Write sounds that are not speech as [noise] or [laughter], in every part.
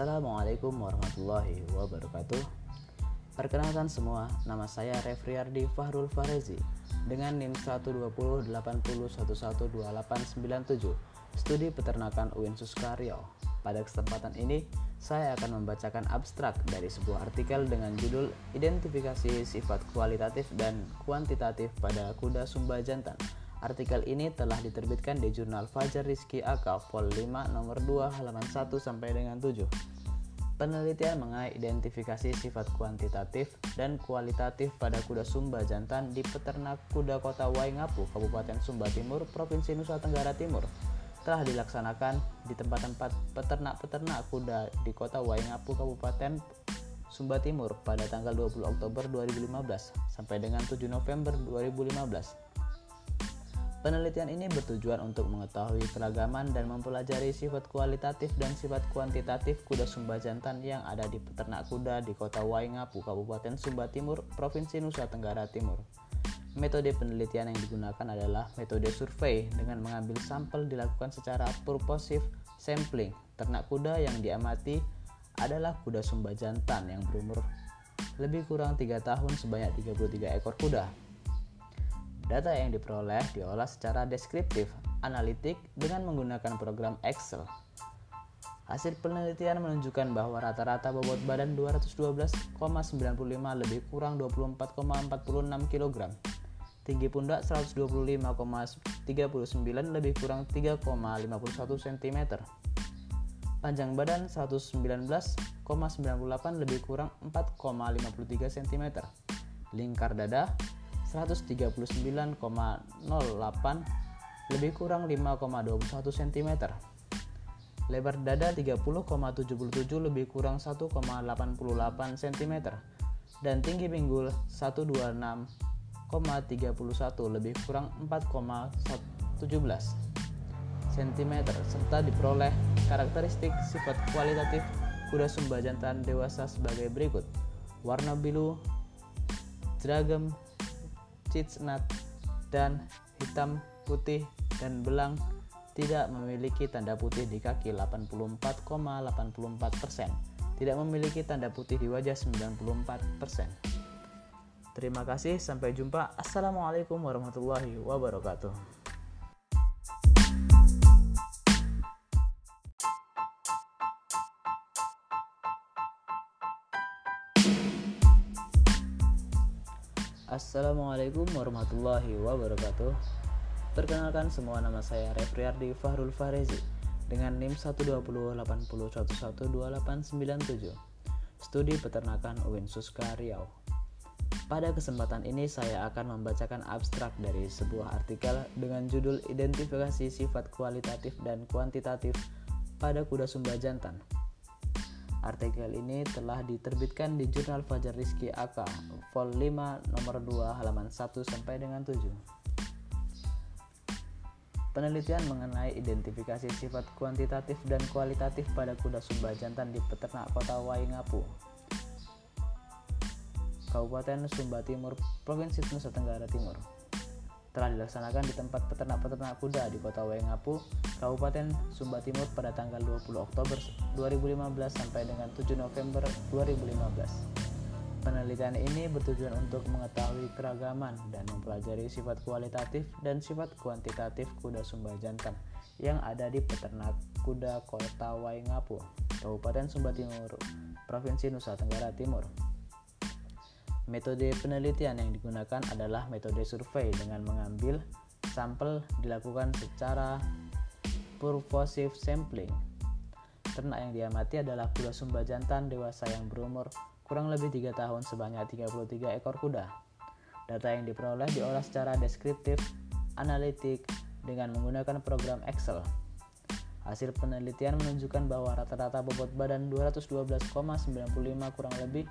Assalamualaikum warahmatullahi wabarakatuh Perkenalkan semua, nama saya Refriardi Fahrul Farezi dengan NIM 12080112897 Studi Peternakan UIN Suskaryo. Pada kesempatan ini, saya akan membacakan abstrak dari sebuah artikel dengan judul Identifikasi Sifat Kualitatif dan Kuantitatif pada Kuda Sumba Jantan Artikel ini telah diterbitkan di jurnal Fajar Rizki Aka Vol 5 nomor 2 halaman 1 sampai dengan 7. Penelitian mengenai identifikasi sifat kuantitatif dan kualitatif pada kuda Sumba jantan di peternak kuda kota Waingapu, Kabupaten Sumba Timur, Provinsi Nusa Tenggara Timur telah dilaksanakan di tempat-tempat peternak-peternak kuda di kota Waingapu, Kabupaten Sumba Timur pada tanggal 20 Oktober 2015 sampai dengan 7 November 2015. Penelitian ini bertujuan untuk mengetahui keragaman dan mempelajari sifat kualitatif dan sifat kuantitatif kuda Sumba jantan yang ada di peternak kuda di kota Waingapu, Kabupaten Sumba Timur, Provinsi Nusa Tenggara Timur. Metode penelitian yang digunakan adalah metode survei dengan mengambil sampel dilakukan secara purposive sampling. Ternak kuda yang diamati adalah kuda Sumba jantan yang berumur lebih kurang 3 tahun sebanyak 33 ekor kuda. Data yang diperoleh diolah secara deskriptif, analitik dengan menggunakan program Excel. Hasil penelitian menunjukkan bahwa rata-rata bobot badan 212,95 lebih kurang 24,46 kg. Tinggi pundak 125,39 lebih kurang 3,51 cm. Panjang badan 119,98 lebih kurang 4,53 cm. Lingkar dada 139,08 lebih kurang 5,21 cm. Lebar dada 30,77 lebih kurang 1,88 cm dan tinggi pinggul 126,31 lebih kurang 4,17 cm serta diperoleh karakteristik sifat kualitatif kuda sumba jantan dewasa sebagai berikut. Warna biru seragam chestnut dan hitam putih dan belang tidak memiliki tanda putih di kaki 84,84%, tidak memiliki tanda putih di wajah 94%. Terima kasih, sampai jumpa. Assalamualaikum warahmatullahi wabarakatuh. Assalamualaikum warahmatullahi wabarakatuh. Perkenalkan semua nama saya Refriardi Fahrul Farezi dengan NIM 12080112897 Studi Peternakan UIN Suska Riau. Pada kesempatan ini saya akan membacakan abstrak dari sebuah artikel dengan judul Identifikasi Sifat Kualitatif dan Kuantitatif pada Kuda Sumba Jantan Artikel ini telah diterbitkan di Jurnal Fajar Rizki AK, Vol 5 nomor 2 halaman 1 sampai dengan 7. Penelitian mengenai identifikasi sifat kuantitatif dan kualitatif pada kuda sumba jantan di peternak kota Waingapu, Kabupaten Sumba Timur, Provinsi Nusa Tenggara Timur telah dilaksanakan di tempat peternak-peternak kuda di kota Waingapu, Kabupaten Sumba Timur pada tanggal 20 Oktober 2015 sampai dengan 7 November 2015. Penelitian ini bertujuan untuk mengetahui keragaman dan mempelajari sifat kualitatif dan sifat kuantitatif kuda Sumba jantan yang ada di peternak kuda kota Waingapu, Kabupaten Sumba Timur, Provinsi Nusa Tenggara Timur. Metode penelitian yang digunakan adalah metode survei dengan mengambil sampel dilakukan secara purposive sampling. Ternak yang diamati adalah kuda sumba jantan dewasa yang berumur kurang lebih 3 tahun sebanyak 33 ekor kuda. Data yang diperoleh diolah secara deskriptif, analitik, dengan menggunakan program Excel. Hasil penelitian menunjukkan bahwa rata-rata bobot badan 212,95 kurang lebih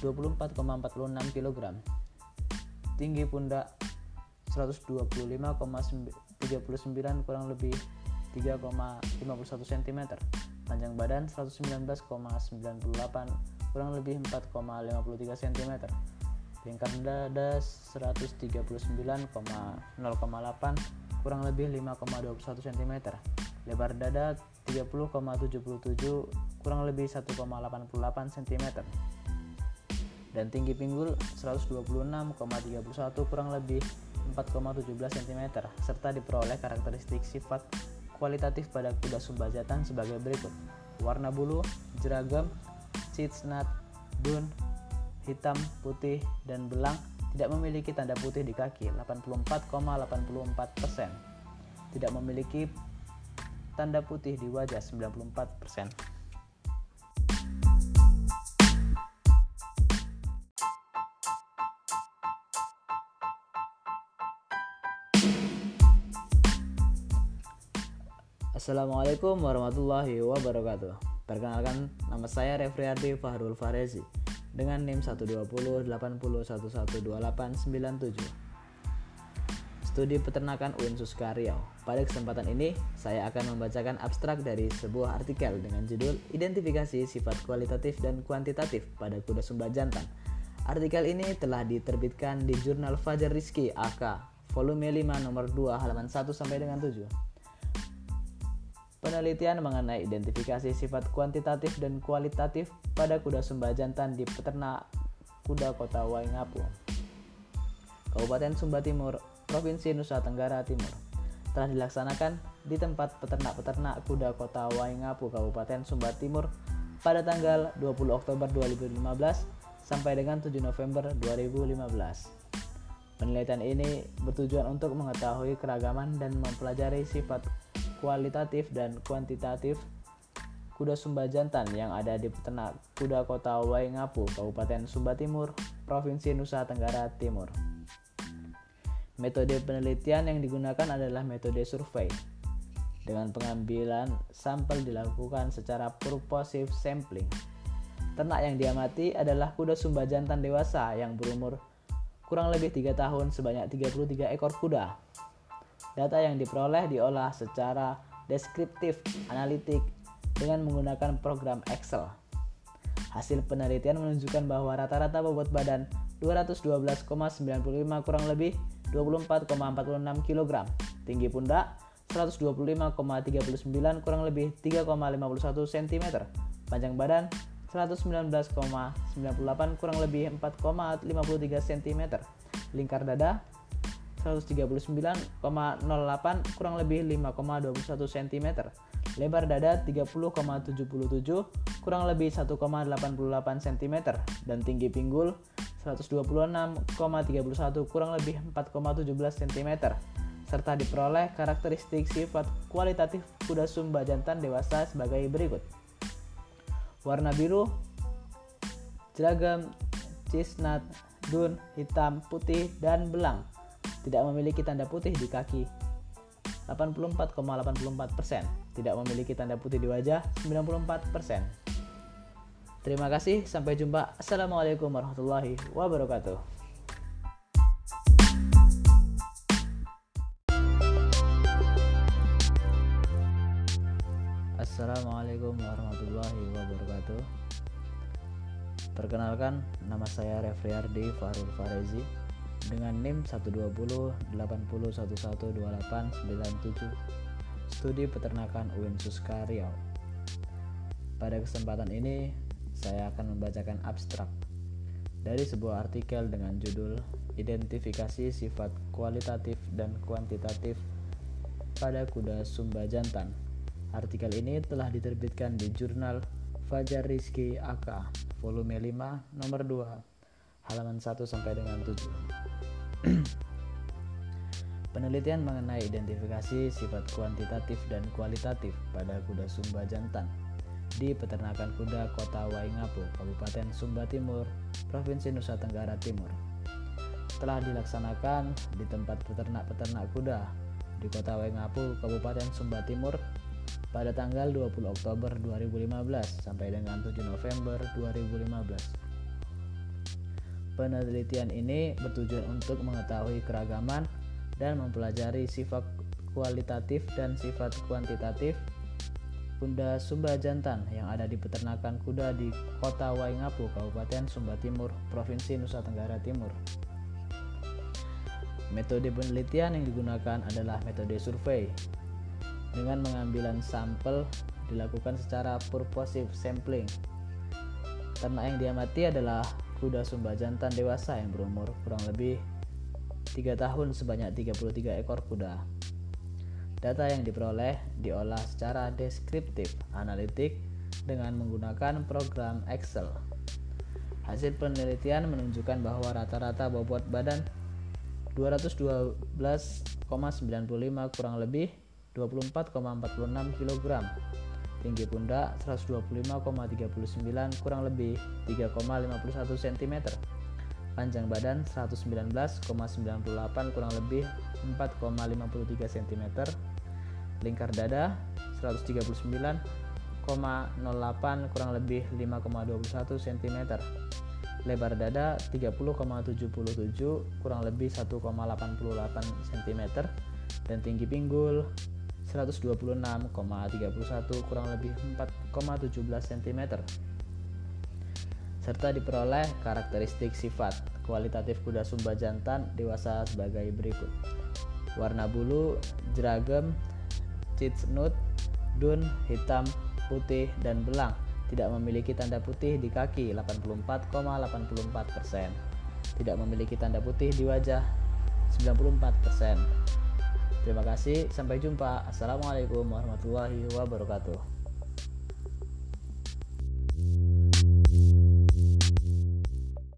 24,46 kg. Tinggi pundak 125,39 kurang lebih 3,51 cm. Panjang badan 119,98 kurang lebih 4,53 cm. Lingkar dada 139,08 kurang lebih 5,21 cm. lebar dada 30,77 kurang lebih 1,88 cm dan tinggi pinggul 126,31 kurang lebih 4,17 cm serta diperoleh karakteristik sifat kualitatif pada kuda sumba jantan sebagai berikut warna bulu, jeragam, citsnat, dun, hitam, putih, dan belang tidak memiliki tanda putih di kaki 84,84%. Tidak memiliki tanda putih di wajah 94%. Assalamualaikum warahmatullahi wabarakatuh. Perkenalkan, nama saya Refriardi Fahrul Farezi dengan NIM 12080112897. Studi Peternakan UIN Suskaryau. Pada kesempatan ini, saya akan membacakan abstrak dari sebuah artikel dengan judul Identifikasi Sifat Kualitatif dan Kuantitatif pada Kuda Sumba Jantan. Artikel ini telah diterbitkan di Jurnal Fajar Rizki AK, volume 5 nomor 2 halaman 1 sampai dengan 7. Penelitian mengenai identifikasi sifat kuantitatif dan kualitatif pada kuda Sumba jantan di peternak kuda kota Waingapu, Kabupaten Sumba Timur, Provinsi Nusa Tenggara Timur. Telah dilaksanakan di tempat peternak-peternak kuda kota Waingapu, Kabupaten Sumba Timur pada tanggal 20 Oktober 2015 sampai dengan 7 November 2015. Penelitian ini bertujuan untuk mengetahui keragaman dan mempelajari sifat kualitatif dan kuantitatif kuda Sumba jantan yang ada di peternak kuda kota Waingapu, Kabupaten Sumba Timur, Provinsi Nusa Tenggara Timur. Metode penelitian yang digunakan adalah metode survei. Dengan pengambilan sampel dilakukan secara purposive sampling. Ternak yang diamati adalah kuda Sumba jantan dewasa yang berumur kurang lebih 3 tahun sebanyak 33 ekor kuda. Data yang diperoleh diolah secara deskriptif analitik dengan menggunakan program Excel. Hasil penelitian menunjukkan bahwa rata-rata bobot badan 212,95 kurang lebih 24,46 kg, tinggi pundak 125,39 kurang lebih 3,51 cm, panjang badan 119,98 kurang lebih 4,53 cm, lingkar dada 139,08 kurang lebih 5,21 cm. Lebar dada 30,77 kurang lebih 1,88 cm dan tinggi pinggul 126,31 kurang lebih 4,17 cm serta diperoleh karakteristik sifat kualitatif kuda sumba jantan dewasa sebagai berikut. Warna biru, jeragam, cisnat, dun, hitam, putih, dan belang tidak memiliki tanda putih di kaki 84,84%, tidak memiliki tanda putih di wajah 94%. Terima kasih, sampai jumpa. Assalamualaikum warahmatullahi wabarakatuh. Assalamualaikum warahmatullahi wabarakatuh. Perkenalkan, nama saya Refriardi Farul Farezi dengan NIM 12080112897 Studi Peternakan UIN Suska Riau. Pada kesempatan ini, saya akan membacakan abstrak dari sebuah artikel dengan judul Identifikasi Sifat Kualitatif dan Kuantitatif pada Kuda Sumba Jantan. Artikel ini telah diterbitkan di jurnal Fajar Rizki AK, volume 5, nomor 2, halaman 1 sampai dengan 7. [clears throat] Penelitian mengenai identifikasi sifat kuantitatif dan kualitatif pada kuda Sumba jantan di peternakan kuda Kota Waingapu, Kabupaten Sumba Timur, Provinsi Nusa Tenggara Timur. Telah dilaksanakan di tempat peternak-peternak kuda di Kota Waingapu, Kabupaten Sumba Timur pada tanggal 20 Oktober 2015 sampai dengan 7 November 2015. Penelitian ini bertujuan untuk mengetahui keragaman dan mempelajari sifat kualitatif dan sifat kuantitatif kuda Sumba jantan yang ada di peternakan kuda di Kota Waingapu, Kabupaten Sumba Timur, Provinsi Nusa Tenggara Timur. Metode penelitian yang digunakan adalah metode survei. dengan pengambilan sampel dilakukan secara purposive sampling. Ternak yang diamati adalah kuda sumba jantan dewasa yang berumur kurang lebih 3 tahun sebanyak 33 ekor kuda. Data yang diperoleh diolah secara deskriptif analitik dengan menggunakan program Excel. Hasil penelitian menunjukkan bahwa rata-rata bobot badan 212,95 kurang lebih 24,46 kg. Tinggi pundak 125,39 kurang lebih 3,51 cm. Panjang badan 119,98 kurang lebih 4,53 cm. Lingkar dada 139,08 kurang lebih 5,21 cm lebar dada 30,77 kurang lebih 1,88 cm dan tinggi pinggul 126,31 kurang lebih 4,17 cm serta diperoleh karakteristik sifat kualitatif kuda sumba jantan dewasa sebagai berikut. Warna bulu jeragam citsnut dun hitam putih dan belang. Tidak memiliki tanda putih di kaki 84,84%, tidak memiliki tanda putih di wajah 94%. Terima kasih, sampai jumpa. Assalamualaikum warahmatullahi wabarakatuh.